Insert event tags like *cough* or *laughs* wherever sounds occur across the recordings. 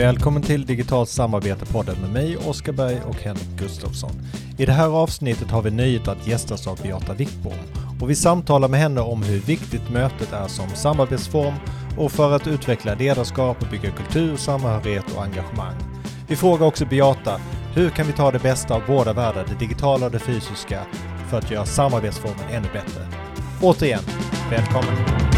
Välkommen till Digitalt samarbete-podden med mig, Oskar Berg och Henrik Gustafsson. I det här avsnittet har vi nöjet att gästas av Beata Wickbom och vi samtalar med henne om hur viktigt mötet är som samarbetsform och för att utveckla ledarskap och bygga kultur, samhörighet och engagemang. Vi frågar också Beata, hur kan vi ta det bästa av båda världar, det digitala och det fysiska, för att göra samarbetsformen ännu bättre? Återigen, välkommen!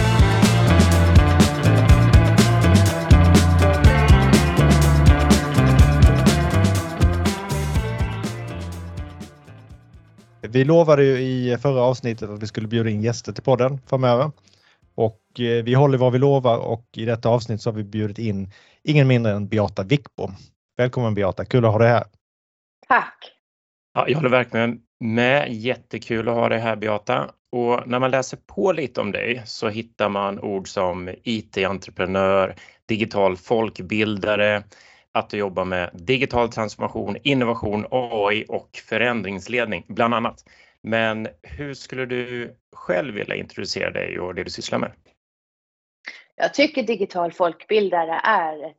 Vi lovade ju i förra avsnittet att vi skulle bjuda in gäster till podden framöver. Och eh, vi håller vad vi lovar och i detta avsnitt så har vi bjudit in ingen mindre än Beata Wickbom. Välkommen Beata, kul att ha dig här. Tack! Ja, jag håller verkligen med. Jättekul att ha dig här Beata. Och när man läser på lite om dig så hittar man ord som IT-entreprenör, digital folkbildare, att du jobbar med digital transformation, innovation, AI och förändringsledning bland annat. Men hur skulle du själv vilja introducera dig och det du sysslar med? Jag tycker digital folkbildare är ett,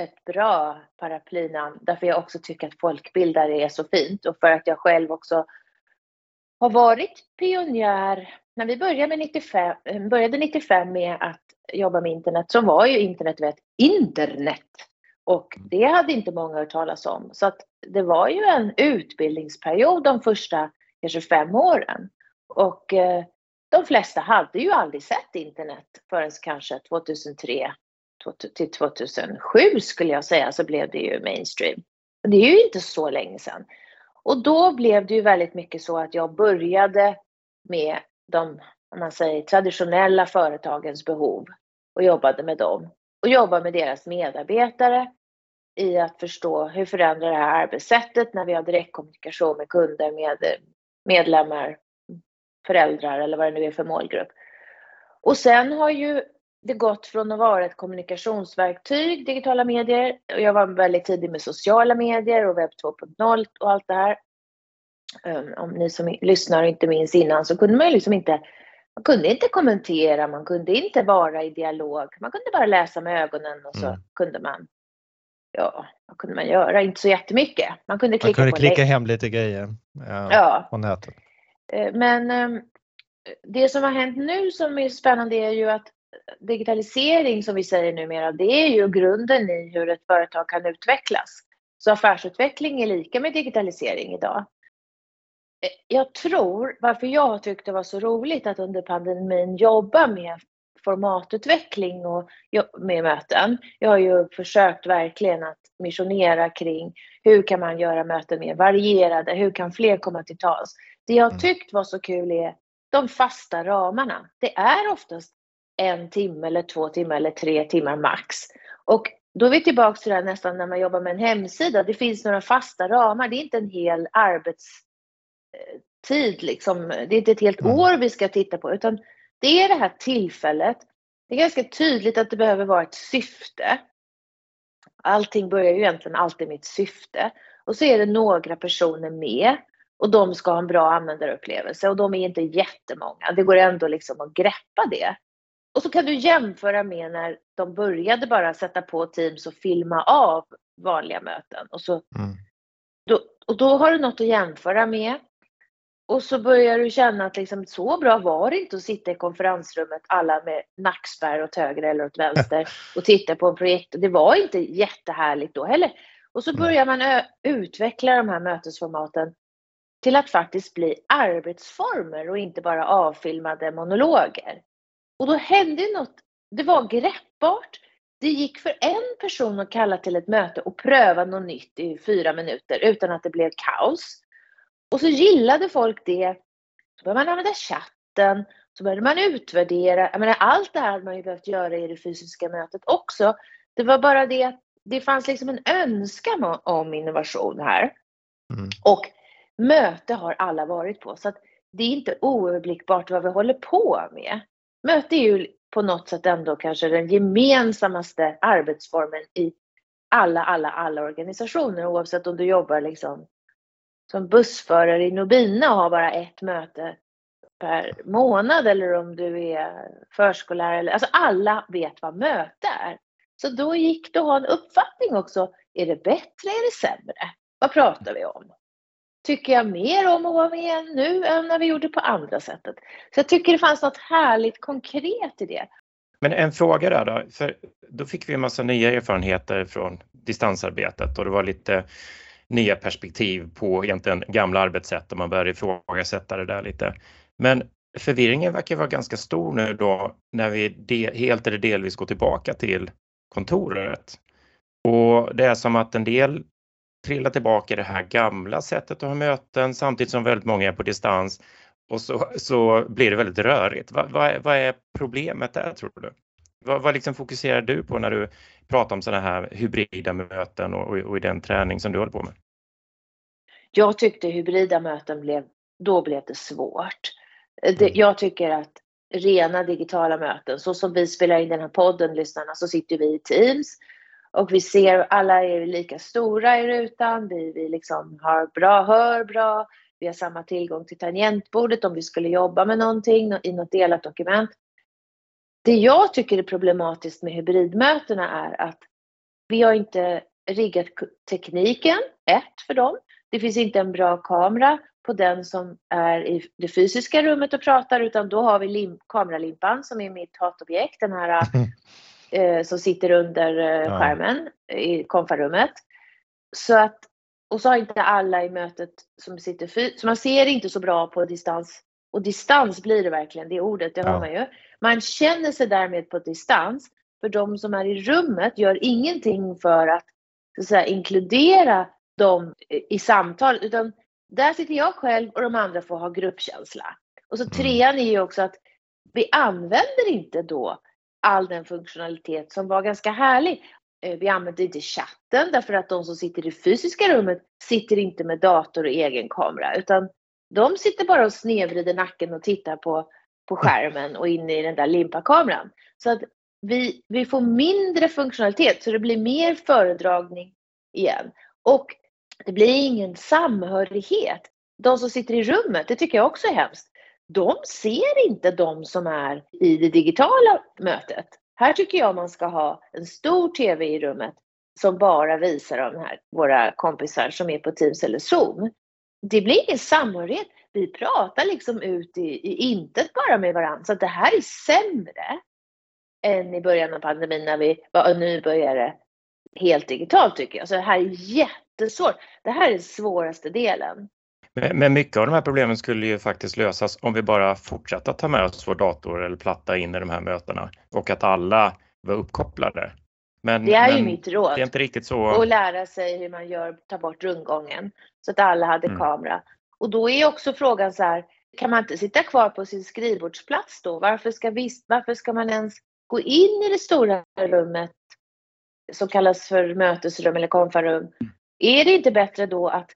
ett bra paraplynamn därför jag också tycker att folkbildare är så fint och för att jag själv också har varit pionjär. När vi började, med 95, började 95 med att jobba med internet så var ju internet ett internet och mm. det hade inte många hört talas om. Så att det var ju en utbildningsperiod de första kanske fem åren. Och eh, de flesta hade ju aldrig sett internet förrän kanske 2003 till 2007 skulle jag säga så blev det ju mainstream. Och det är ju inte så länge sedan. Och då blev det ju väldigt mycket så att jag började med de, om man säger traditionella företagens behov och jobbade med dem och jobba med deras medarbetare i att förstå hur förändrar det här arbetssättet när vi har direktkommunikation med kunder, med medlemmar, föräldrar eller vad det nu är för målgrupp. Och sen har ju det gått från att vara ett kommunikationsverktyg, digitala medier, och jag var väldigt tidig med sociala medier och webb 2.0 och allt det här. Ehm, om ni som lyssnar inte minns innan så kunde man ju liksom inte man kunde inte kommentera, man kunde inte vara i dialog. Man kunde bara läsa med ögonen och så mm. kunde man, ja, vad kunde man göra? Inte så jättemycket. Man kunde klicka, man kunde klicka hem lite grejer ja, ja. på nätet. Eh, men ehm, det som har hänt nu som är spännande är ju att digitalisering som vi säger numera, det är ju grunden i hur ett företag kan utvecklas. Så affärsutveckling är lika med digitalisering idag jag tror, varför jag har tyckt det var så roligt att under pandemin jobba med formatutveckling och med möten. Jag har ju försökt verkligen att missionera kring hur kan man göra möten mer varierade, hur kan fler komma till tals? Det jag mm. tyckt var så kul är de fasta ramarna. Det är oftast en timme eller två timmar eller tre timmar max. Och då är vi tillbaka till det här nästan när man jobbar med en hemsida. Det finns några fasta ramar. Det är inte en hel arbets tid liksom. Det är inte ett helt mm. år vi ska titta på utan det är det här tillfället. Det är ganska tydligt att det behöver vara ett syfte. Allting börjar ju egentligen alltid med ett syfte. Och så är det några personer med och de ska ha en bra användarupplevelse och de är inte jättemånga. Det går ändå liksom att greppa det. Och så kan du jämföra med när de började bara sätta på Teams och filma av vanliga möten. Och, så, mm. då, och då har du något att jämföra med. Och så börjar du känna att liksom, så bra var det inte att sitta i konferensrummet alla med nackspärr åt höger eller åt vänster och titta på en projekt. Det var inte jättehärligt då heller. Och så börjar man utveckla de här mötesformaten till att faktiskt bli arbetsformer och inte bara avfilmade monologer. Och då hände något, det var greppbart. Det gick för en person att kalla till ett möte och pröva något nytt i fyra minuter utan att det blev kaos. Och så gillade folk det. Så började man använda chatten. Så började man utvärdera. Jag menar, allt det här hade man ju behövt göra i det fysiska mötet också. Det var bara det att det fanns liksom en önskan om innovation här. Mm. Och möte har alla varit på. Så att det är inte oöverblickbart vad vi håller på med. Möte är ju på något sätt ändå kanske den gemensammaste arbetsformen i alla, alla, alla organisationer oavsett om du jobbar liksom som bussförare i Nobina och har bara ett möte per månad eller om du är förskollärare. Alltså alla vet vad möte är. Så då gick det att ha en uppfattning också. Är det bättre, är det sämre? Vad pratar vi om? Tycker jag mer om att vara med nu än när vi gjorde på andra sättet? Så jag tycker det fanns något härligt konkret i det. Men en fråga där då, för då fick vi en massa nya erfarenheter från distansarbetet och det var lite nya perspektiv på egentligen gamla arbetssätt och man börjar ifrågasätta det där lite. Men förvirringen verkar vara ganska stor nu då när vi de, helt eller delvis går tillbaka till kontoret. Och det är som att en del trillar tillbaka i det här gamla sättet att ha möten samtidigt som väldigt många är på distans och så, så blir det väldigt rörigt. Vad, vad, vad är problemet där tror du? Vad, vad liksom fokuserar du på när du pratar om sådana här hybrida möten och, och, och, i den träning som du håller på med? Jag tyckte hybrida möten blev, då blev det svårt. Det, mm. jag tycker att rena digitala möten, så som vi spelar in den här podden, lyssnarna, så sitter vi i Teams och vi ser alla är lika stora i rutan, vi, vi liksom har bra, hör bra, vi har samma tillgång till tangentbordet om vi skulle jobba med någonting i något delat dokument. Det jag tycker är problematiskt med hybridmötena är att vi har inte riggat tekniken, ett, för dem. Det finns inte en bra kamera på den som är i det fysiska rummet och pratar utan då har vi lim, kameralimpan som är mitt hatobjekt, den här *laughs* eh, som sitter under eh, skärmen i konfarummet. Så att, och så har inte alla i mötet som sitter fysiskt, så man ser inte så bra på distans. Och distans blir det verkligen, det ordet, det ja. hör man ju. Man känner sig därmed på distans, för de som är i rummet gör ingenting för att, så att säga, inkludera dem i samtal, utan där sitter jag själv och de andra får ha gruppkänsla. Och så mm. trean är ju också att vi använder inte då all den funktionalitet som var ganska härlig. Eh, vi använder inte chatten därför att de som sitter i det fysiska rummet sitter inte med dator och egen kamera utan de sitter bara och snedvrider nacken och tittar på, på skärmen och in i den där limpakameran. Så att vi, vi får mindre funktionalitet så det blir mer föredragning igen. Och det blir ingen samhörighet. De som sitter i rummet, det tycker jag också är hemskt, de ser inte de som är i det digitala mötet. Här tycker jag man ska ha en stor TV i rummet som bara visar de här, våra kompisar som är på Teams eller Zoom. Det blir ingen samhörighet. Vi pratar liksom ut i, i intet bara med varandra. Så det här är sämre än i början av pandemin när vi var nybörjare helt digitalt tycker jag. Så det här är jättesvårt. Det här är den svåraste delen. Men mycket av de här problemen skulle ju faktiskt lösas om vi bara fortsatte att ta med oss vår dator eller platta in i de här mötena och att alla var uppkopplade. Men, det är men ju mitt råd. Det är inte riktigt så. Och lära sig hur man gör, ta bort rundgången så att alla hade mm. kamera. Och då är också frågan så här, kan man inte sitta kvar på sin skrivbordsplats då? Varför ska, vi, varför ska man ens gå in i det stora rummet som kallas för mötesrum eller konfarum? Är det inte bättre då att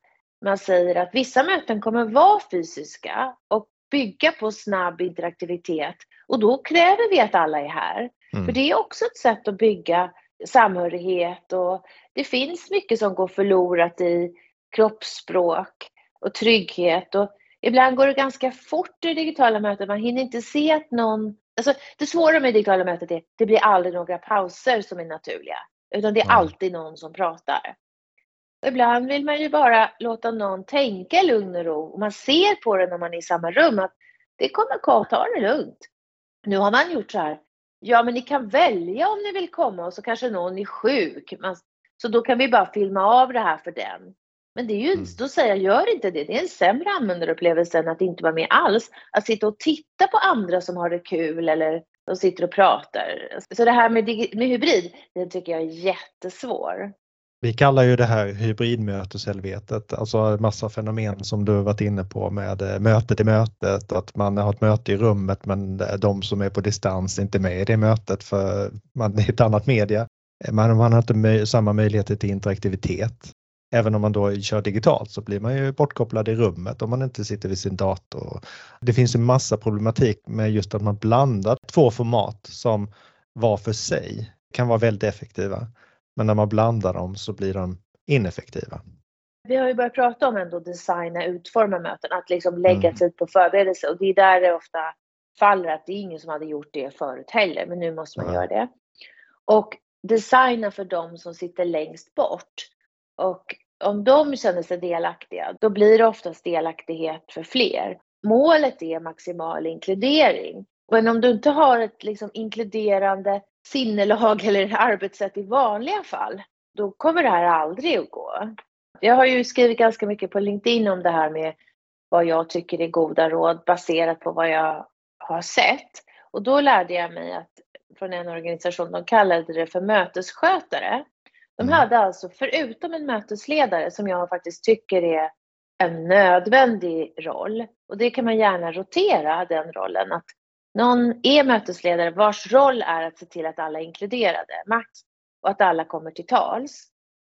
man säger att vissa möten kommer vara fysiska och bygga på snabb interaktivitet och då kräver vi att alla är här. Mm. För det är också ett sätt att bygga samhörighet och det finns mycket som går förlorat i kroppsspråk och trygghet och ibland går det ganska fort i digitala möten. Man hinner inte se att någon... Alltså, det svåra med digitala möten är att det blir aldrig några pauser som är naturliga, utan det är alltid någon som pratar. Ibland vill man ju bara låta någon tänka lugn och ro. Och man ser på det när man är i samma rum att det kommer komma, ta det lugnt. Nu har man gjort så här. Ja, men ni kan välja om ni vill komma och så kanske någon är sjuk. Man, så då kan vi bara filma av det här för den. Men det är ju, mm. då säger jag, gör inte det. Det är en sämre användarupplevelse än att inte vara med alls. Att sitta och titta på andra som har det kul eller de sitter och pratar. Så det här med, med hybrid, det tycker jag är jättesvår. Vi kallar ju det här hybridmöteshelvetet, alltså massa fenomen som du varit inne på med eh, mötet i mötet, att man har ett möte i rummet men eh, de som är på distans är inte med i det mötet för man är ett annat media. Eh, man, man har inte samma möjligheter till interaktivitet. Även om man då kör digitalt så blir man ju bortkopplad i rummet om man inte sitter vid sin dator. Det finns en massa problematik med just att man blandar två format som var för sig kan vara väldigt effektiva. Men när man blandar dem så blir de ineffektiva. Vi har ju börjat prata om ändå designa, utforma möten, att liksom lägga mm. tid på förberedelse och det är där det ofta faller att det är ingen som hade gjort det förut heller, men nu måste man ja. göra det. Och designa för dem som sitter längst bort. Och om de känner sig delaktiga, då blir det oftast delaktighet för fler. Målet är maximal inkludering. Men om du inte har ett liksom inkluderande sinnelag eller arbetssätt i vanliga fall, då kommer det här aldrig att gå. Jag har ju skrivit ganska mycket på LinkedIn om det här med vad jag tycker är goda råd baserat på vad jag har sett. Och då lärde jag mig att från en organisation, de kallade det för mötesskötare. De mm. hade alltså, förutom en mötesledare som jag faktiskt tycker är en nödvändig roll, och det kan man gärna rotera den rollen, att någon är mötesledare vars roll är att se till att alla är inkluderade, max, och att alla kommer till tals.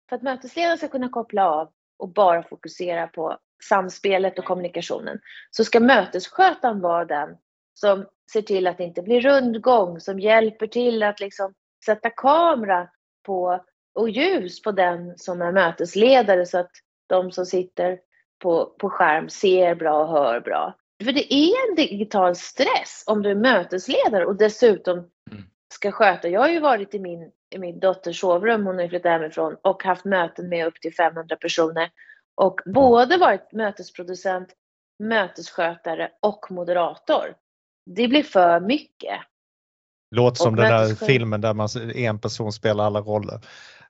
För att mötesledaren ska kunna koppla av och bara fokusera på samspelet och kommunikationen så ska mötesskötaren vara den som ser till att det inte blir rundgång, som hjälper till att liksom sätta kamera på och ljus på den som är mötesledare så att de som sitter på, på skärm ser bra och hör bra. För det är en digital stress om du är mötesledare och dessutom mm. ska sköta. Jag har ju varit i min, i min dotters sovrum, hon har flyttat hemifrån, och haft möten med upp till 500 personer. Och både varit mötesproducent, mötesskötare och moderator. Det blir för mycket. Låter som den där filmen där man, en person spelar alla roller.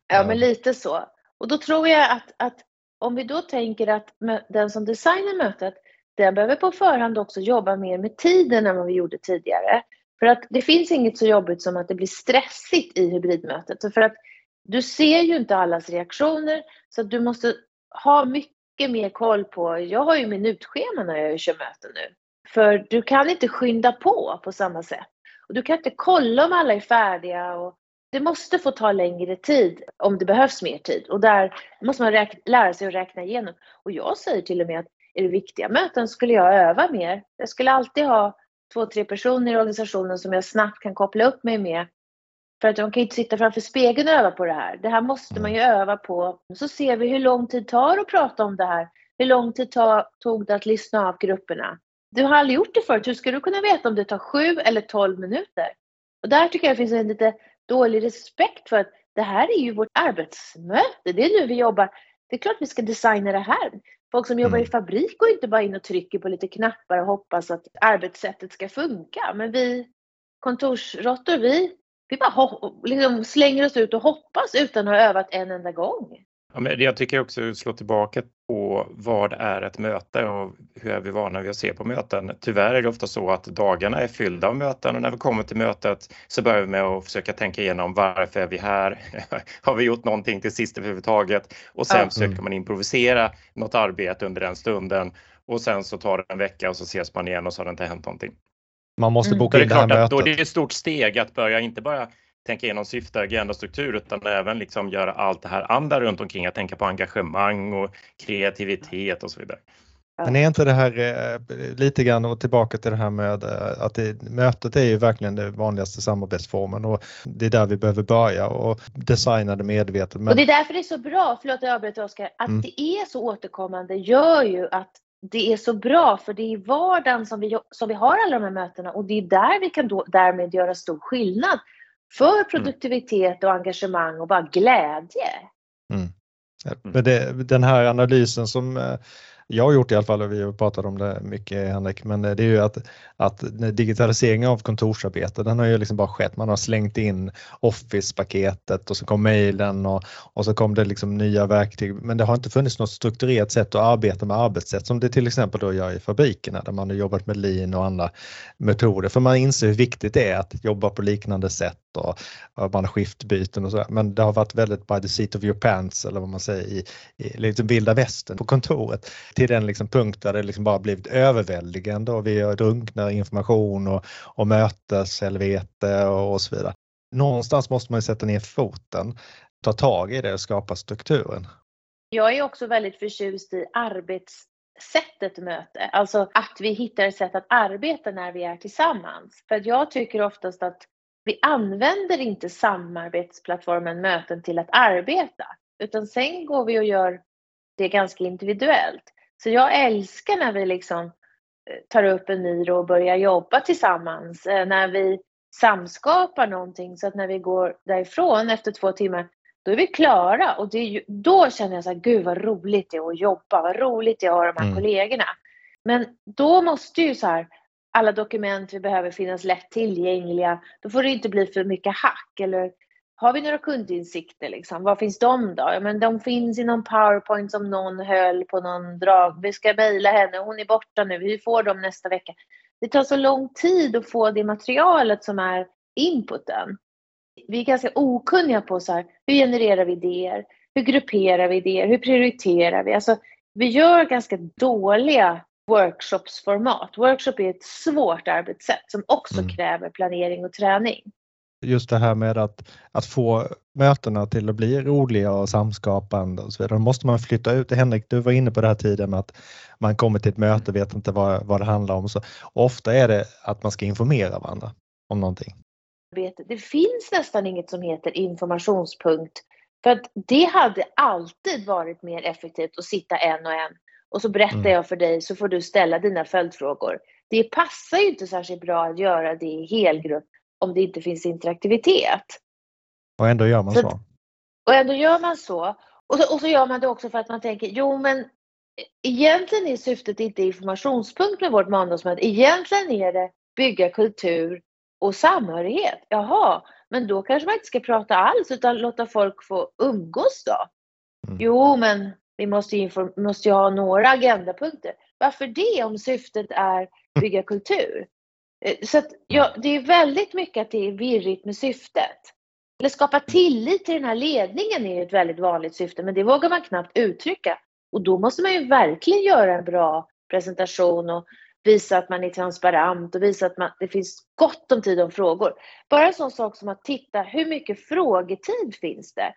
Ja, men lite så. Och då tror jag att, att om vi då tänker att den som designar mötet, den behöver på förhand också jobba mer med tiden än vad vi gjorde tidigare. För att det finns inget så jobbigt som att det blir stressigt i hybridmötet. För att du ser ju inte allas reaktioner så att du måste ha mycket mer koll på, jag har ju minutschema när jag kör möten nu. För du kan inte skynda på på samma sätt. Och du kan inte kolla om alla är färdiga och det måste få ta längre tid om det behövs mer tid. Och där måste man räkna, lära sig att räkna igenom. Och jag säger till och med att är det viktiga möten skulle jag öva mer. Jag skulle alltid ha två, tre personer i organisationen som jag snabbt kan koppla upp mig med. För att de kan inte sitta framför spegeln och öva på det här. Det här måste man ju mm. öva på. Så ser vi hur lång tid tar att prata om det här. Hur lång tid tog det att lyssna av grupperna? Du har aldrig gjort det förut. Hur ska du kunna veta om det tar sju eller tolv minuter? Och där tycker jag det finns en lite dålig respekt för att det här är ju vårt arbetsmöte. Det är nu vi jobbar. Det är klart vi ska designa det här. Folk som jobbar mm. i fabrik går inte bara in och trycker på lite knappar och hoppas att arbetssättet ska funka. Men vi kontorsråttor, vi, vi bara liksom slänger oss ut och hoppas utan att ha övat en enda gång. Ja, men jag tycker också slå tillbaka på vad är ett möte och hur är vi vana vid att se på möten? Tyvärr är det ofta så att dagarna är fyllda av möten och när vi kommer till mötet så börjar vi med att försöka tänka igenom varför är vi här? *laughs* Har vi gjort någonting till sist överhuvudtaget? Och sen mm. försöker man improvisera något arbete under den stunden och sen så tar det en vecka och så ses man igen och så har det inte hänt någonting. Man måste mm. boka mm. in det, det här mötet. Då är det ett stort steg att börja inte bara tänka igenom syfte, agenda, struktur utan även liksom göra allt det här andra runt omkring. Att tänka på engagemang och kreativitet och så vidare. Men är inte det här eh, lite grann och tillbaka till det här med eh, att det, mötet är ju verkligen den vanligaste samarbetsformen och det är där vi behöver börja och designa det medvetet. Men... Och det är därför det är så bra, förlåt jag avbryter Oskar, att mm. det är så återkommande gör ju att det är så bra för det är i vardagen som vi, som vi har alla de här mötena och det är där vi kan då, därmed göra stor skillnad för mm. produktivitet och engagemang och bara glädje. Mm. Men det, den här analysen som eh, jag har gjort i alla fall och vi har pratat om det mycket Henrik, men det är ju att, att digitaliseringen av kontorsarbete den har ju liksom bara skett. Man har slängt in Office-paketet och så kom mejlen och, och så kom det liksom nya verktyg. Men det har inte funnits något strukturerat sätt att arbeta med arbetssätt som det till exempel då gör i fabrikerna där man har jobbat med lean och andra metoder. För man inser hur viktigt det är att jobba på liknande sätt och, man har skiftbyten och så. Men det har varit väldigt by the seat of your pants eller vad man säger i, i liksom vilda västern på kontoret till den liksom punkt där det liksom bara blivit överväldigande och vi drunknar information och, och möteshelvete och, och så vidare. Någonstans måste man sätta ner foten, ta tag i det och skapa strukturen. Jag är också väldigt förtjust i arbetssättet möte, alltså att vi hittar ett sätt att arbeta när vi är tillsammans. För att jag tycker oftast att vi använder inte samarbetsplattformen möten till att arbeta, utan sen går vi och gör det ganska individuellt. Så jag älskar när vi liksom eh, tar upp en miro och börjar jobba tillsammans. Eh, när vi samskapar någonting så att när vi går därifrån efter två timmar då är vi klara och det ju, då känner jag så här, gud vad roligt det är att jobba, vad roligt det är att ha de här mm. kollegorna. Men då måste ju så här, alla dokument vi behöver finnas lätt tillgängliga. Då får det inte bli för mycket hack eller har vi några kundinsikter liksom? Var finns de då? Ja, men de finns i någon powerpoint som någon höll på någon drag. Vi ska mejla henne, hon är borta nu, vi får dem nästa vecka. Det tar så lång tid att få det materialet som är inputen. Vi är ganska okunniga på så här, hur genererar vi idéer? Hur grupperar vi idéer? Hur prioriterar vi? Alltså, vi gör ganska dåliga workshopsformat. Workshop är ett svårt arbetssätt som också mm. kräver planering och träning. Just det här med att, att få mötena till att bli roliga och samskapande och så vidare. Då måste man flytta ut. Henrik, du var inne på det här tiden att man kommer till ett möte och vet inte vad, vad det handlar om. Så ofta är det att man ska informera varandra om någonting. Det finns nästan inget som heter informationspunkt. För att det hade alltid varit mer effektivt att sitta en och en och så berättar mm. jag för dig så får du ställa dina följdfrågor. Det passar ju inte särskilt bra att göra det i helgrupp om det inte finns interaktivitet. Och ändå gör man så. så. Och ändå gör man så. Och, så. och så gör man det också för att man tänker, jo men egentligen är syftet inte informationspunkt med vårt måndagsmöte. Egentligen är det bygga kultur och samhörighet. Jaha, men då kanske man inte ska prata alls utan låta folk få umgås då. Mm. Jo, men vi måste ju, måste ju ha några agendapunkter. Varför det om syftet är bygga kultur? Eh, så att, ja, det är väldigt mycket att det är virrigt med syftet. Eller skapa tillit till den här ledningen är ett väldigt vanligt syfte, men det vågar man knappt uttrycka. Och då måste man ju verkligen göra en bra presentation och visa att man är transparent och visa att man, det finns gott om tid om frågor. Bara en sån sak som att titta, hur mycket frågetid finns det?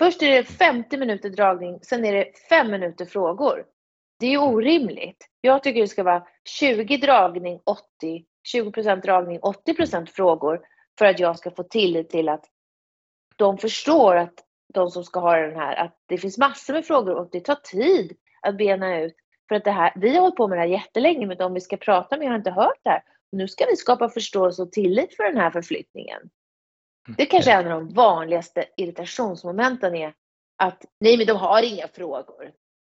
Först är det 50 minuter dragning, sen är det 5 minuter frågor. Det är orimligt. Jag tycker det ska vara 20 dragning, 80, 20 dragning, 80% frågor för att jag ska få tillit till att de förstår att de som ska ha den här, att det finns massor med frågor och det tar tid att bena ut. För att det här, vi har hållit på med det här jättelänge, men de vi ska prata med har inte hört det här. Nu ska vi skapa förståelse och tillit för den här förflyttningen. Det kanske är en av de vanligaste irritationsmomenten är att nej, men de har inga frågor.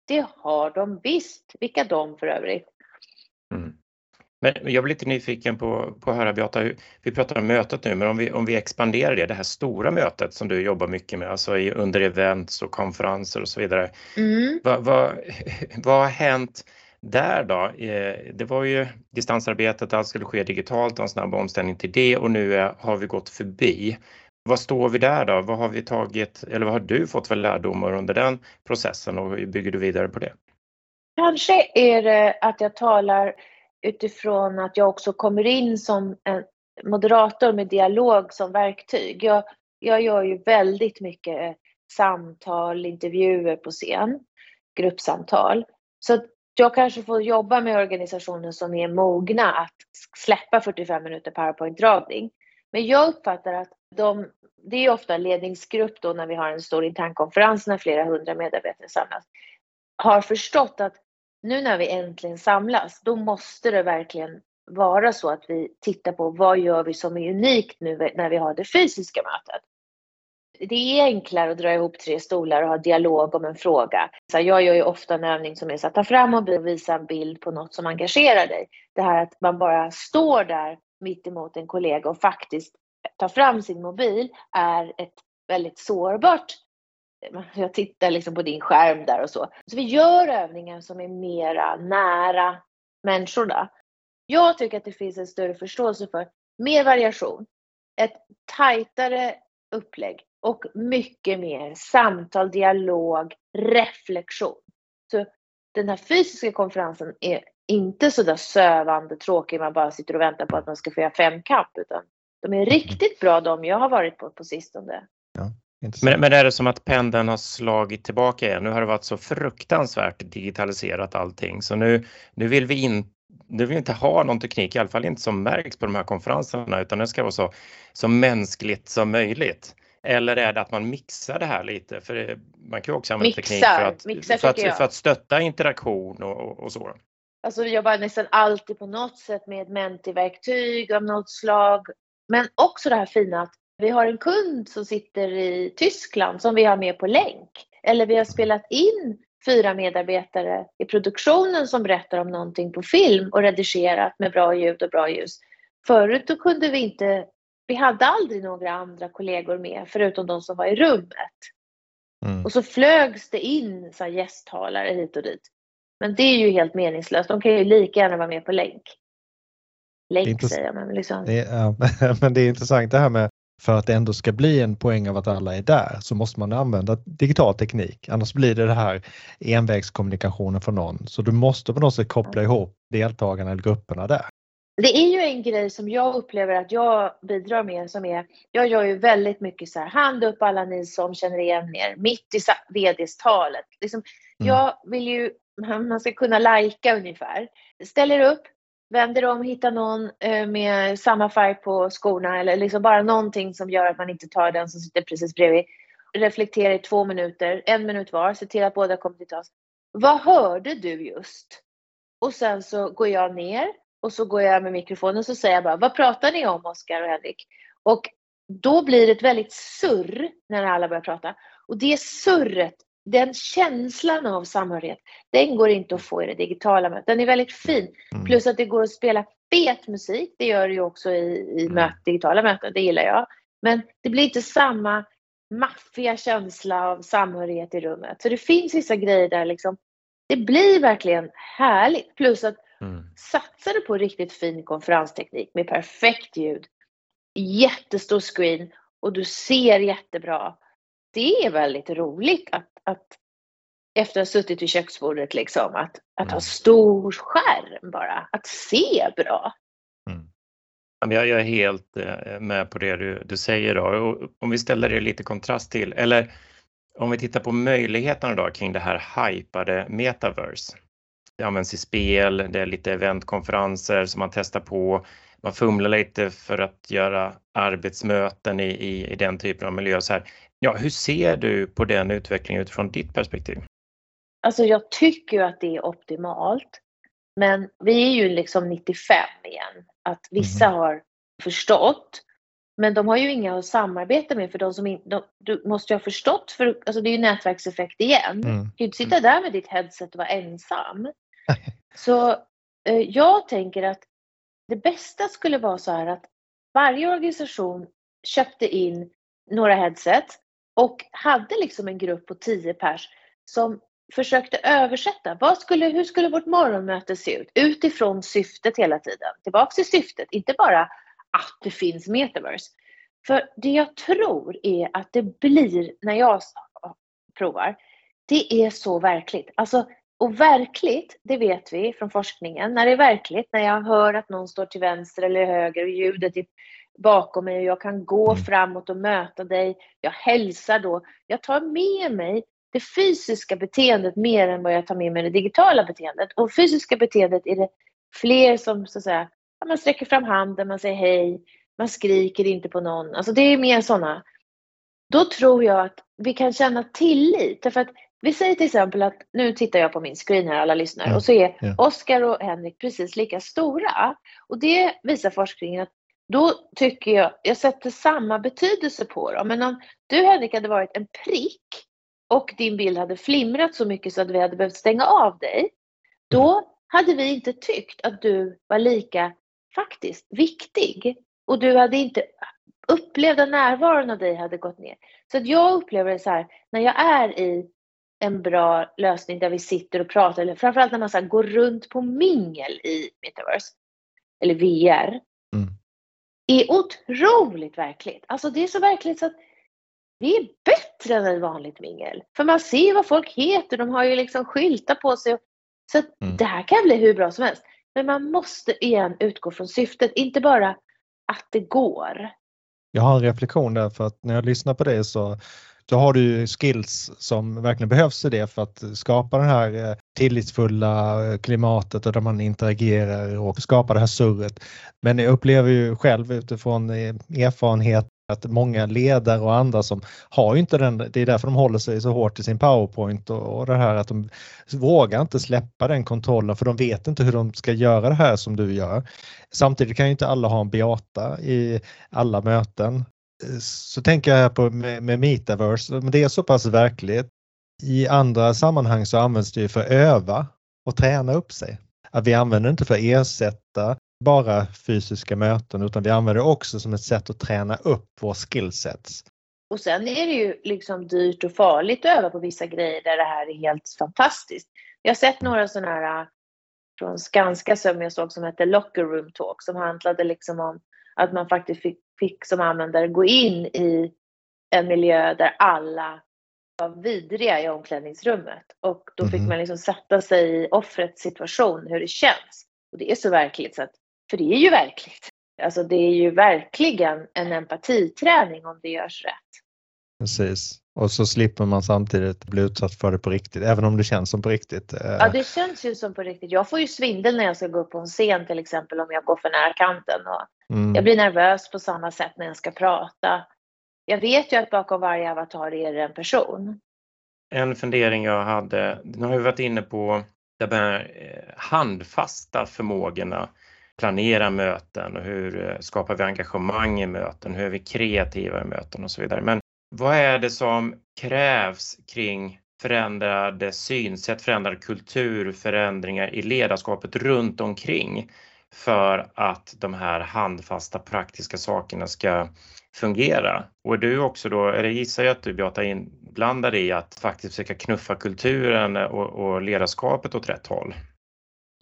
Det har de visst. Vilka de för övrigt? Mm. Men jag blir lite nyfiken på, på att höra Beata, vi pratar om mötet nu, men om vi, om vi expanderar det, det här stora mötet som du jobbar mycket med, alltså i, under events och konferenser och så vidare. Mm. Vad, vad, *laughs* vad har hänt där då? Eh, det var ju distansarbetet, allt skulle ske digitalt, och en snabb omställning till det och nu är, har vi gått förbi. Vad står vi där då? Vad har vi tagit eller vad har du fått för lärdomar under den processen och hur bygger du vidare på det? Kanske är det att jag talar utifrån att jag också kommer in som en moderator med dialog som verktyg. Jag, jag gör ju väldigt mycket eh, samtal, intervjuer på scen, gruppsamtal. Så jag kanske får jobba med organisationer som är mogna att släppa 45 minuter powerpoint-dragning. Men jag uppfattar att de, det är ofta ledningsgrupp då när vi har en stor internkonferens när flera hundra medarbetare samlas, har förstått att nu när vi äntligen samlas, då måste det verkligen vara så att vi tittar på vad gör vi som är unikt nu när vi har det fysiska mötet. Det är enklare att dra ihop tre stolar och ha dialog om en fråga. Så jag gör ju ofta en övning som är att ta fram mobilen och visa en bild på något som engagerar dig. Det här att man bara står där mitt emot en kollega och faktiskt tar fram sin mobil är ett väldigt sårbart *laughs* jag tittar liksom på din skärm där och så. Så vi gör övningar som är mera nära människorna. Jag tycker att det finns en större förståelse för mer variation, ett tajtare upplägg och mycket mer samtal, dialog, reflektion. Så den här fysiska konferensen är inte så där sövande tråkig, man bara sitter och väntar på att man ska få göra femkamp, utan de är riktigt bra de jag har varit på på sistone. Ja. Men, men är det som att pendeln har slagit tillbaka igen? Nu har det varit så fruktansvärt digitaliserat allting så nu, nu vill vi inte nu vill vi inte ha någon teknik, i alla fall inte som märks på de här konferenserna, utan det ska vara så, så mänskligt som möjligt. Eller är det att man mixar det här lite? För man kan ju också använda mixar, teknik för att, mixar, för, att, för att stötta interaktion och, och, så. Alltså vi jobbar nästan alltid på något sätt med mentiverktyg av något slag Men också det här fina att vi har en kund som sitter i Tyskland som vi har med på länk. Eller vi har spelat in fyra medarbetare i produktionen som berättar om någonting på film och redigerat med bra ljud och bra ljus. Förut då kunde vi inte, vi hade aldrig några andra kollegor med förutom de som var i rummet. Mm. Och så flögs det in så gästtalare hit och dit. Men det är ju helt meningslöst. De kan ju lika gärna vara med på länk. Länk säger jag, men liksom. Det är, ja, *laughs* men det är intressant det här med för att det ändå ska bli en poäng av att alla är där så måste man använda digital teknik. Annars blir det det här envägskommunikationen från någon. Så du måste på något sätt koppla ihop deltagarna eller grupperna där. Det är ju en grej som jag upplever att jag bidrar med som är, jag gör ju väldigt mycket så här, hand upp alla ni som känner igen er, mitt i VDs-talet. Liksom, mm. Jag vill ju, *laughs* man ska kunna lajka ungefär. Ställer upp, vänder om, hittar någon eh, med samma färg på skorna eller liksom bara någonting som gör att man inte tar den som sitter precis bredvid. Reflektera i två minuter, en minut var, se till att båda kommer till tals. Vad hörde du just? Och sen så går jag ner och så går jag med mikrofonen och så säger jag bara, vad pratar ni om Oskar och Henrik? Och då blir det ett väldigt surr när alla börjar prata. Och det surret, den känslan av samhörighet, den går inte att få i det digitala mötet. Den är väldigt fin. Mm. Plus att det går att spela fet musik, det gör det ju också i, i mm. möt, digitala möten, det gillar jag. Men det blir inte samma maffiga känsla av samhörighet i rummet. Så det finns vissa grejer där liksom, det blir verkligen härligt. Plus att Mm. Satsar du på riktigt fin konferensteknik med perfekt ljud, jättestor screen och du ser jättebra. Det är väldigt roligt att, att efter att ha suttit vid köksbordet liksom, att, att ha mm. stor skärm bara, att se bra. Mm. Jag är helt eh, med på det du, du säger då. om vi ställer det lite kontrast till, eller om vi tittar på möjligheterna då kring det här hypade metaverse det används i spel, det är lite eventkonferenser som man testar på. Man fumlar lite för att göra arbetsmöten i, i, i den typen av miljö. Så här. Ja, hur ser du på den utvecklingen utifrån ditt perspektiv? Alltså jag tycker att det är optimalt. Men vi är ju liksom 95 igen. Att vissa mm. har förstått. Men de har ju inga att samarbeta med för de som inte, du måste ju ha förstått för alltså det är ju nätverkseffekt igen. Mm. Du kan ju inte sitta där med ditt headset och vara ensam. Så eh, jag tänker att det bästa skulle vara så här att varje organisation köpte in några headset och hade liksom en grupp på 10 pers som försökte översätta. Vad skulle, hur skulle vårt morgonmöte se ut? Utifrån syftet hela tiden. Tillbaks till syftet, inte bara att det finns metaverse. För det jag tror är att det blir, när jag provar, det är så verkligt. Alltså och verkligt, det vet vi från forskningen, när det är verkligt, när jag hör att någon står till vänster eller höger och ljudet är bakom mig och jag kan gå mm. framåt och möta dig, jag hälsar då, jag tar med mig det fysiska beteendet mer än vad jag tar med mig det digitala beteendet. Och fysiska beteendet är det fler som så att säga, man sträcker fram handen, man säger hej, man skriker inte på någon. Alltså det är mer sådana. Då tror jag att vi kan känna tillit. Därför att vi säger till exempel att nu tittar jag på min screen här, alla lyssnar, ja, och så är ja. Oskar och Henrik precis lika stora. Och det visar forskningen att då tycker jag, jag sätter samma betydelse på dem. Men om du Henrik hade varit en prick och din bild hade flimrat så mycket så att vi hade behövt stänga av dig, då hade vi inte tyckt att du var lika faktiskt viktig. Och du hade inte upplevda närvaron av dig hade gått ner. Så att jag upplever det så här, när jag är i en bra lösning där vi sitter och pratar, eller framförallt när man så går runt på mingel i metaverse, eller VR, mm. är otroligt verkligt. Alltså det är så verkligt så att det är bättre än ett vanligt mingel. För man ser vad folk heter, de har ju liksom skyltar på sig. Så mm. det här kan bli hur bra som helst. Men man måste igen utgå från syftet, inte bara att det går. Jag har en reflektion där för att när jag lyssnar på det så då har du skills som verkligen behövs i det för att skapa det här eh, tillitsfulla eh, klimatet och där man interagerar och skapar det här surret. Men jag upplever ju själv utifrån eh, erfarenhet Att många ledare och andra som har inte den, det är därför de håller sig så hårt i sin powerpoint och, och det här att de vågar inte släppa den kontrollen för de vet inte hur de ska göra det här som du gör. Samtidigt kan ju inte alla ha en Beata i alla möten. Så tänker jag här på med, med Metaverse, men det är så pass verkligt. I andra sammanhang så används det ju för att öva och träna upp sig. Att vi använder inte för att ersätta bara fysiska möten utan vi använder det också som ett sätt att träna upp vår skillsets. Och sen är det ju liksom dyrt och farligt att öva på vissa grejer där det här är helt fantastiskt. Jag har sett några sådana här äh, från Skanska som jag såg som hette Locker Room Talk som handlade liksom om att man faktiskt fick, fick som användare gå in i en miljö där alla var vidriga i omklädningsrummet och då fick mm. man liksom sätta sig i offrets situation, hur det känns. Och det är så verkligt så att för det är ju verkligt. Alltså det är ju verkligen en empatiträning om det görs rätt. Precis. Och så slipper man samtidigt bli utsatt för det på riktigt, även om det känns som på riktigt. Eh. Ja, det känns ju som på riktigt. Jag får ju svindel när jag ska gå upp på en scen till exempel om jag går för nära kanten. Och mm. Jag blir nervös på samma sätt när jag ska prata. Jag vet ju att bakom varje avatar är det en person. En fundering jag hade, nu har vi varit inne på de här eh, handfasta förmågorna planera möten och hur eh, skapar vi engagemang i möten? Hur är vi kreativa i möten och så vidare. Men vad är det som krävs kring förändrade synsätt, förändrad kultur, förändringar i ledarskapet runt omkring för att de här handfasta praktiska sakerna ska fungera. Och du också då, eller gissar jag att du Beata är inblandad i att faktiskt försöka knuffa kulturen och, och ledarskapet åt rätt håll?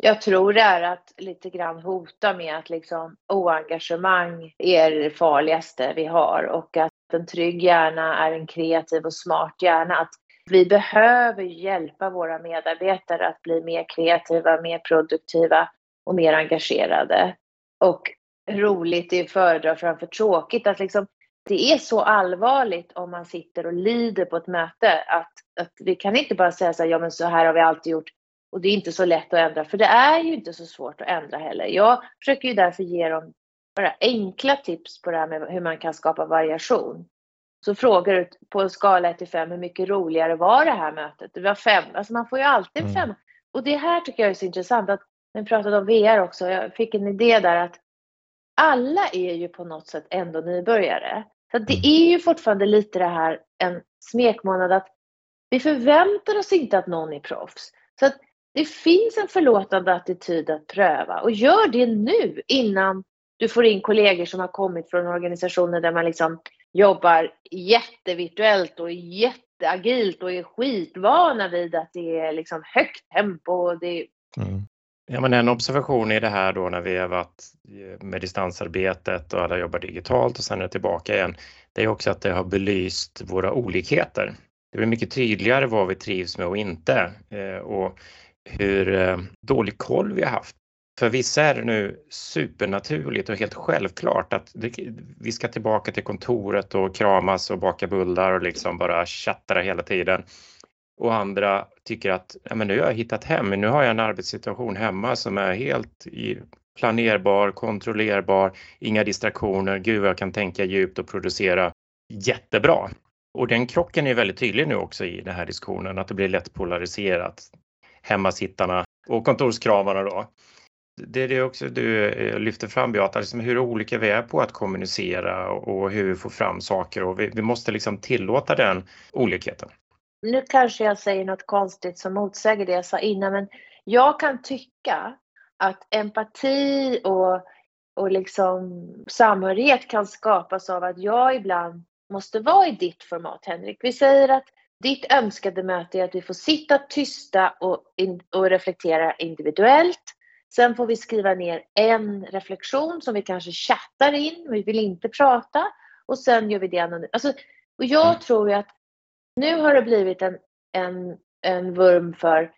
Jag tror det är att lite grann hota med att liksom oengagemang är det farligaste vi har och att en trygg hjärna är en kreativ och smart hjärna. Att vi behöver hjälpa våra medarbetare att bli mer kreativa, mer produktiva och mer engagerade. Och roligt är att föredra framför tråkigt. Att liksom, det är så allvarligt om man sitter och lider på ett möte att, att vi kan inte bara säga så här, ja men så här har vi alltid gjort och det är inte så lätt att ändra, för det är ju inte så svårt att ändra heller. Jag försöker ju därför ge dem bara enkla tips på det här med hur man kan skapa variation. Så frågar du på en skala 1 till 5 hur mycket roligare var det här mötet? Det var 5. Alltså man får ju alltid en 5. Mm. Och det här tycker jag är så intressant att när vi pratade om VR också, jag fick en idé där att alla är ju på något sätt ändå nybörjare. Så det mm. är ju fortfarande lite det här en smekmånad att vi förväntar oss inte att någon är proffs. Så att det finns en förlåtande attityd att pröva och gör det nu innan du får in kollegor som har kommit från organisationer där man liksom jobbar jättevirtuellt och jätteagilt och är skitvana vid att det är liksom högt tempo. Och det... Mm. Ja, men en observation i det här då när vi har varit med distansarbetet och alla jobbar digitalt och sen är det tillbaka igen. Det är också att det har belyst våra olikheter. Det blir mycket tydligare vad vi trivs med och inte. Eh, och hur eh, dålig koll vi har haft. För vissa är det nu supernaturligt och helt självklart att vi ska tillbaka till kontoret och kramas och baka bullar och liksom bara chatta hela tiden. Och andra tycker att ja, men nu har jag hittat hem, nu har jag en arbetssituation hemma som är helt planerbar, kontrollerbar, inga distraktioner, gud jag kan tänka djupt och producera jättebra. Och den krocken är väldigt tydlig nu också i den här diskussionen, att det blir lätt polariserat hemmasittarna och kontorskramarna då. Det är det också du eh, lyfter fram Beata, liksom hur olika vi är på att kommunicera och hur vi får fram saker och vi, vi måste liksom tillåta den olikheten. Nu kanske jag säger något konstigt som motsäger det jag sa innan, men jag kan tycka att empati och, och liksom samhörighet kan skapas av att jag ibland måste vara i ditt format, Henrik. Vi säger att ditt önskade möte är att vi får sitta tysta och, in, och reflektera individuellt. Sen får vi skriva ner en reflektion som vi kanske chattar in, vi vill inte prata. Och sen gör vi det anonymt. Alltså, och jag mm. tror ju att nu har det blivit en, en, en vurm för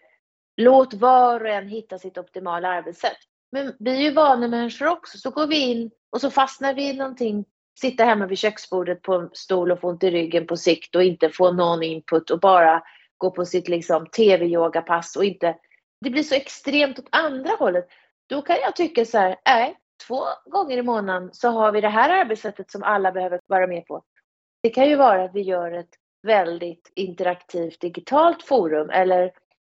låt var och en hitta sitt optimala arbetssätt. Men vi är ju vanemänniskor också, så går vi in och så fastnar vi i någonting sitta hemma vid köksbordet på en stol och få ont i ryggen på sikt och inte få någon input och bara gå på sitt liksom tv-yogapass och inte... Det blir så extremt åt andra hållet. Då kan jag tycka så här, nej, två gånger i månaden så har vi det här arbetssättet som alla behöver vara med på. Det kan ju vara att vi gör ett väldigt interaktivt digitalt forum eller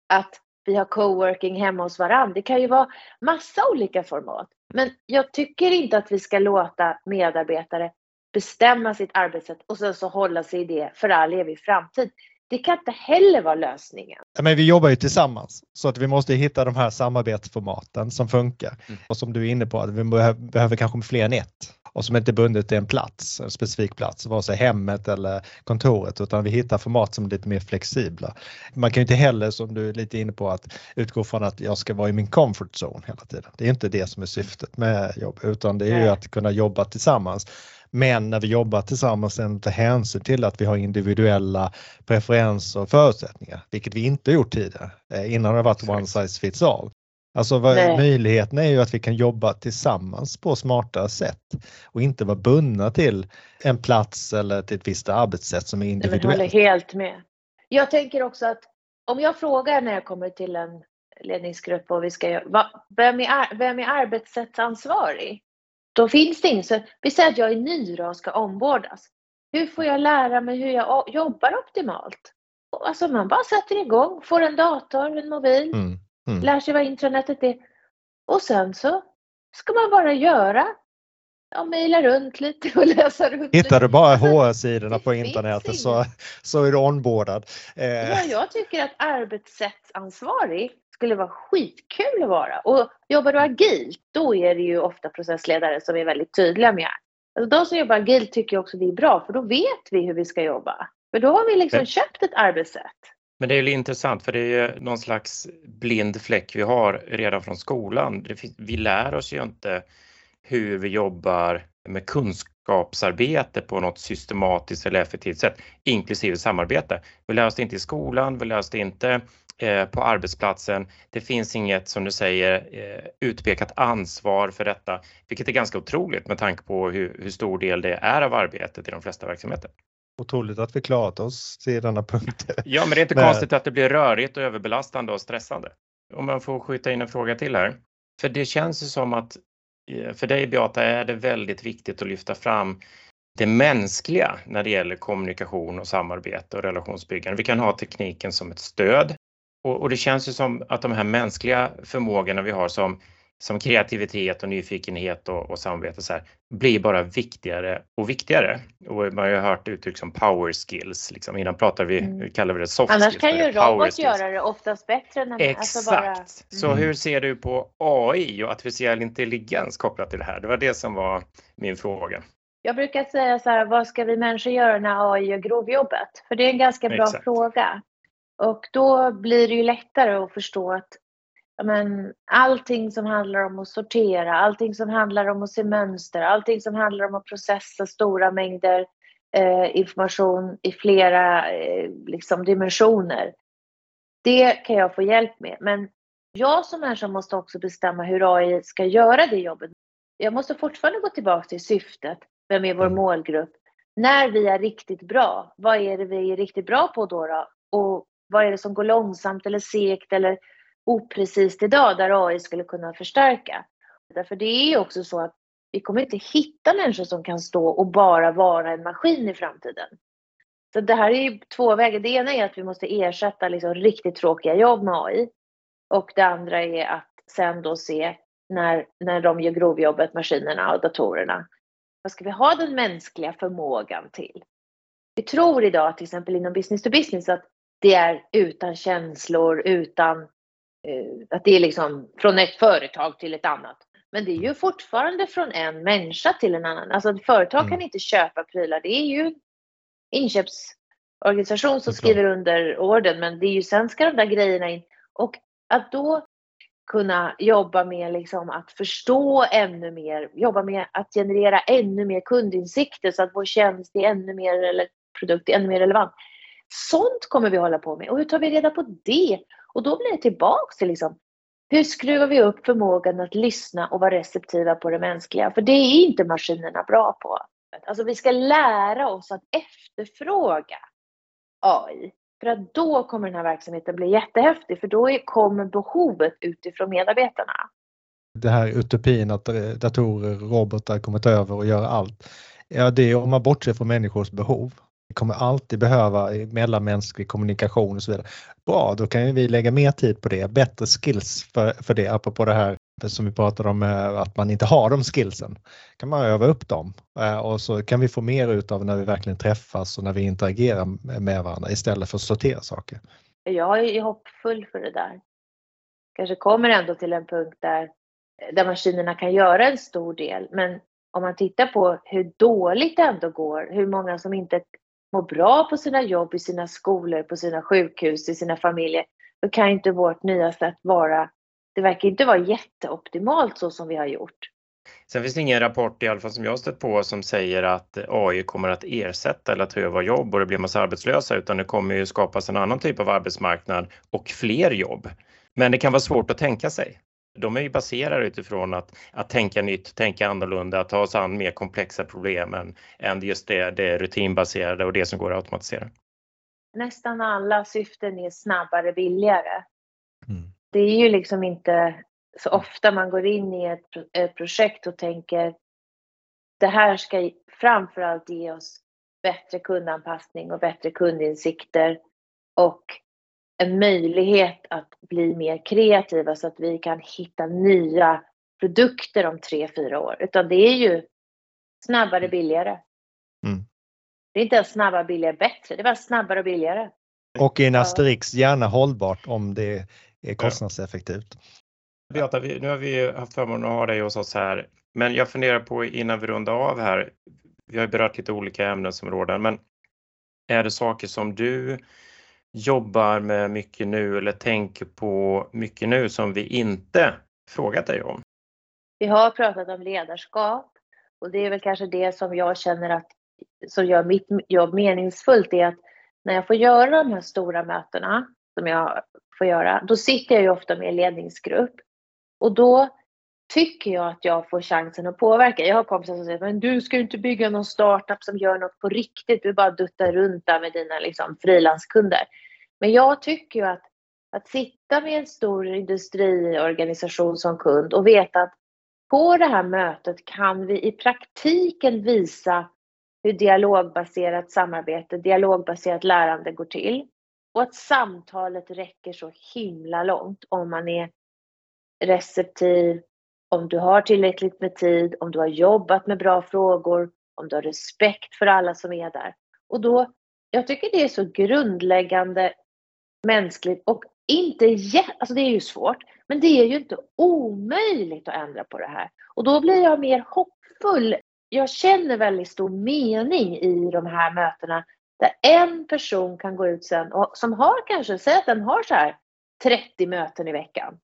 att vi har coworking hemma hos varandra. Det kan ju vara massa olika format. Men jag tycker inte att vi ska låta medarbetare bestämma sitt arbetssätt och sen så hålla sig i det för all evig framtid. Det kan inte heller vara lösningen. Men vi jobbar ju tillsammans så att vi måste hitta de här samarbetsformaten som funkar. Mm. Och som du är inne på, att vi behöver kanske fler än ett och som inte är bundet till en plats, en specifik plats, vare sig hemmet eller kontoret, utan vi hittar format som är lite mer flexibla. Man kan ju inte heller, som du är lite inne på, att utgå från att jag ska vara i min comfort zone hela tiden. Det är inte det som är syftet med jobb, utan det är ju att kunna jobba tillsammans. Men när vi jobbar tillsammans sen ta hänsyn till att vi har individuella preferenser och förutsättningar, vilket vi inte gjort tidigare. Eh, innan har det varit one size fits all. Alltså möjligheten är ju att vi kan jobba tillsammans på smartare sätt och inte vara bundna till en plats eller till ett visst arbetssätt som är individuellt. Jag håller helt med. Jag tänker också att om jag frågar när jag kommer till en ledningsgrupp och vi ska vem är, vem är arbetssättsansvarig? Då finns det ingen. Så vi säger att jag är ny och ska ombordas. Hur får jag lära mig hur jag jobbar optimalt? Alltså man bara sätter igång, får en dator, en mobil, mm. Mm. Lär sig vad intranetet är. Och sen så ska man bara göra. Ja, mejla runt lite och *laughs* läsa runt Hittar du bara HR-sidorna på internet så, så är du onboardad. Eh. Ja, jag tycker att arbetssättsansvarig skulle vara skitkul att vara. Och jobbar du agilt, då är det ju ofta processledare som är väldigt tydliga med. Alltså de som jobbar agilt tycker också det är bra, för då vet vi hur vi ska jobba. För då har vi liksom köpt ett arbetssätt. Men det är ju intressant för det är ju någon slags blind fläck vi har redan från skolan. vi lär oss ju inte hur vi jobbar med kunskapsarbete på något systematiskt eller effektivt sätt, inklusive samarbete. Vi lär oss det inte i skolan, vi lär oss det inte på arbetsplatsen. Det finns inget, som du säger, eh, utpekat ansvar för detta, vilket är ganska otroligt med tanke på hur, hur stor del det är av arbetet i de flesta verksamheter. Otroligt att vi klarat oss till denna punkt. *laughs* Ja, men det är inte men... konstigt att det blir rörigt och överbelastande och stressande. Om man får skjuta in en fråga till här. För det känns ju som att eh, för dig Beata är det väldigt viktigt att lyfta fram det mänskliga när det gäller kommunikation och samarbete och relationsbyggande. Vi kan ha tekniken som ett stöd och, och det känns ju som att de här mänskliga förmågorna vi har som som kreativitet och nyfikenhet och, och samarbete så här, blir bara viktigare och viktigare. Och man har ju hört uttryck som power skills, liksom. innan pratade vi, mm. kallar vi det soft Annars skills. Annars kan ju robot göra det oftast bättre. Än Exakt! Alltså bara... mm. Så hur ser du på AI och artificiell intelligens kopplat till det här? Det var det som var min fråga. Jag brukar säga så här, vad ska vi människor göra när AI gör grovjobbet? För det är en ganska bra Exakt. fråga. Och då blir det ju lättare att förstå att men, allting som handlar om att sortera, allting som handlar om att se mönster, allting som handlar om att processa stora mängder eh, information i flera eh, liksom, dimensioner. Det kan jag få hjälp med. Men jag som människa måste också bestämma hur AI ska göra det jobbet. Jag måste fortfarande gå tillbaka till syftet. Vem är vår mm. målgrupp? När vi är riktigt bra, vad är det vi är riktigt bra på då? då? Och vad är det som går långsamt eller segt eller oprecist idag där AI skulle kunna förstärka. Därför det är också så att vi kommer inte hitta människor som kan stå och bara vara en maskin i framtiden. Så det här är ju två vägar. Det ena är att vi måste ersätta liksom riktigt tråkiga jobb med AI. Och det andra är att sen då se när, när de gör grovjobbet, maskinerna och datorerna. Vad ska vi ha den mänskliga förmågan till? Vi tror idag till exempel inom business to business att det är utan känslor, utan Eh, att det är liksom från ett företag till ett annat. Men det är ju fortfarande från en människa till en annan. Alltså ett företag mm. kan inte köpa prylar. Det är ju inköpsorganisation som skriver under orden, men det är ju sen ska de där grejerna in. Och att då kunna jobba med liksom att förstå ännu mer, jobba med att generera ännu mer kundinsikter så att vår tjänst är ännu mer, eller produkt är ännu mer relevant. Sånt kommer vi hålla på med. Och hur tar vi reda på det? Och då blir det tillbaks till liksom, hur skruvar vi upp förmågan att lyssna och vara receptiva på det mänskliga? För det är inte maskinerna bra på. Alltså vi ska lära oss att efterfråga AI. För att då kommer den här verksamheten bli jättehäftig, för då kommer behovet utifrån medarbetarna. Det här utopin att eh, datorer, robotar kommer ta över och göra allt. Ja, det är om man bortser från människors behov. Vi kommer alltid behöva mellanmänsklig kommunikation och så vidare. Bra, då kan vi lägga mer tid på det, bättre skills för, för det, apropå det här som vi pratade om eh, att man inte har de skillsen. kan man öva upp dem eh, och så kan vi få mer utav när vi verkligen träffas och när vi interagerar med varandra istället för att sortera saker. Jag är hoppfull för det där. Kanske kommer ändå till en punkt där, där maskinerna kan göra en stor del men om man tittar på hur dåligt det ändå går, hur många som inte mår bra på sina jobb, i sina skolor, på sina sjukhus, i sina familjer, då kan inte vårt nya sätt vara det verkar inte vara jätteoptimalt så som vi har gjort. Sen finns det ingen rapport i alla fall som jag stött på som säger att AI kommer att ersätta eller ta över jobb och det blir massa arbetslösa utan det kommer ju skapas en annan typ av arbetsmarknad och fler jobb. Men det kan vara svårt att tänka sig. De är ju baserade utifrån att, att tänka nytt, tänka annorlunda, att ta sig an mer komplexa problem än, än just det, det rutinbaserade och det som går att automatisera. Nästan alla syften är snabbare, billigare. Mm det är ju liksom inte så ofta man går in i ett, ett projekt och tänker det här ska framförallt ge oss bättre kundanpassning och bättre kundinsikter och en möjlighet att bli mer kreativa så att vi kan hitta nya produkter om tre, fyra år. Utan det är ju snabbare, billigare. Mm. Det är inte ens snabbare, billigare, bättre. Det är bara snabbare och billigare. Och i en asterix gärna hållbart om det är kostnadseffektivt. Beata, nu har vi haft förmånen att ha dig hos oss här, men jag funderar på innan vi rundar av här. Vi har berört lite olika ämnesområden, men är det saker som du jobbar med mycket nu eller tänker på mycket nu som vi inte frågat dig om? Vi har pratat om ledarskap och det är väl kanske det som jag känner att som gör mitt jobb meningsfullt är att när jag får göra de här stora mötena som jag får göra, då sitter jag ju ofta med ledningsgrupp. Och då tycker jag att jag får chansen att påverka. Jag har kompisar som säger, men du ska ju inte bygga någon startup som gör något på riktigt, du bara duttar runt där med dina liksom, frilanskunder. Men jag tycker ju att, att sitta med en stor industriorganisation som kund och veta att på det här mötet kan vi i praktiken visa hur dialogbaserat samarbete, dialogbaserat lärande går till. Och att samtalet räcker så himla långt om man är receptiv, om du har tillräckligt med tid, om du har jobbat med bra frågor, om du har respekt för alla som är där. Och då, jag tycker det är så grundläggande mänskligt och inte alltså det är ju svårt, men det är ju inte omöjligt att ändra på det här. Och då blir jag mer hoppfull. Jag känner väldigt stor mening i de här mötena där en person kan gå ut sen och som har kanske, säg att den har så här 30 möten i veckan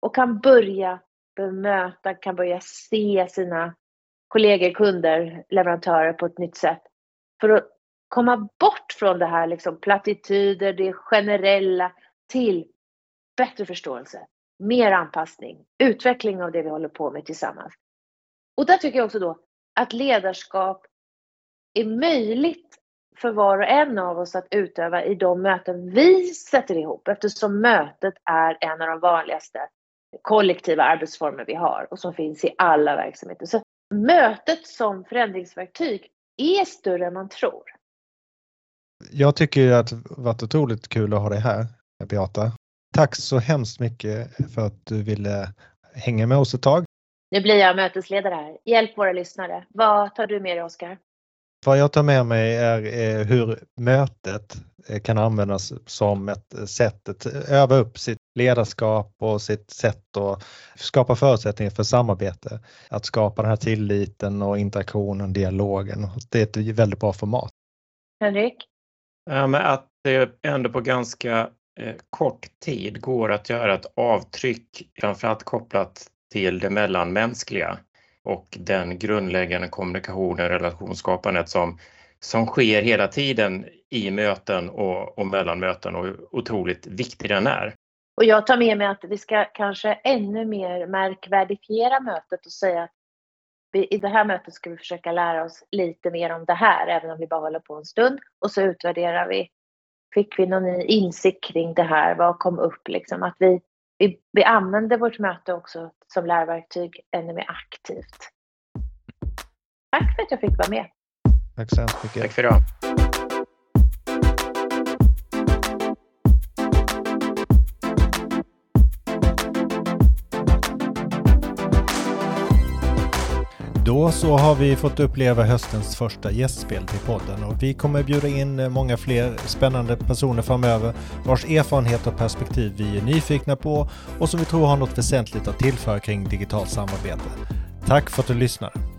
och kan börja bemöta, kan börja se sina kollegor, kunder, leverantörer på ett nytt sätt. För att komma bort från det här liksom plattityder, det generella till bättre förståelse, mer anpassning, utveckling av det vi håller på med tillsammans. Och där tycker jag också då att ledarskap är möjligt för var och en av oss att utöva i de möten vi sätter ihop eftersom mötet är en av de vanligaste kollektiva arbetsformer vi har och som finns i alla verksamheter. Så mötet som förändringsverktyg är större än man tror. Jag tycker att det varit otroligt kul att ha dig här, Beata. Tack så hemskt mycket för att du ville hänga med oss ett tag. Nu blir jag mötesledare här. Hjälp våra lyssnare. Vad tar du med dig, Oskar? Vad jag tar med mig är hur mötet eh, kan användas som ett sätt att öva upp sitt ledarskap och sitt sätt att skapa förutsättningar för samarbete. Att skapa den här tilliten och interaktionen, dialogen. Det är ett väldigt bra format. Henrik? Ja, men att det ändå på ganska eh, kort tid går att göra ett avtryck, framförallt kopplat till det mellanmänskliga och den grundläggande kommunikationen, relationsskapandet som, som sker hela tiden i möten och, och mellan möten och hur otroligt viktig den är. Och jag tar med mig att vi ska kanske ännu mer märkvärdifiera mötet och säga att i det här mötet ska vi försöka lära oss lite mer om det här, även om vi bara håller på en stund. Och så utvärderar vi. Fick vi någon ny insikt kring det här? Vad kom upp? Liksom att vi vi, vi använder vårt möte också som lärverktyg ännu mer aktivt. Tack för att jag fick vara med. Tack så hemskt mycket. Tack för idag. Då så har vi fått uppleva höstens första gästspel till podden och vi kommer bjuda in många fler spännande personer framöver vars erfarenhet och perspektiv vi är nyfikna på och som vi tror har något väsentligt att tillföra kring digitalt samarbete. Tack för att du lyssnade!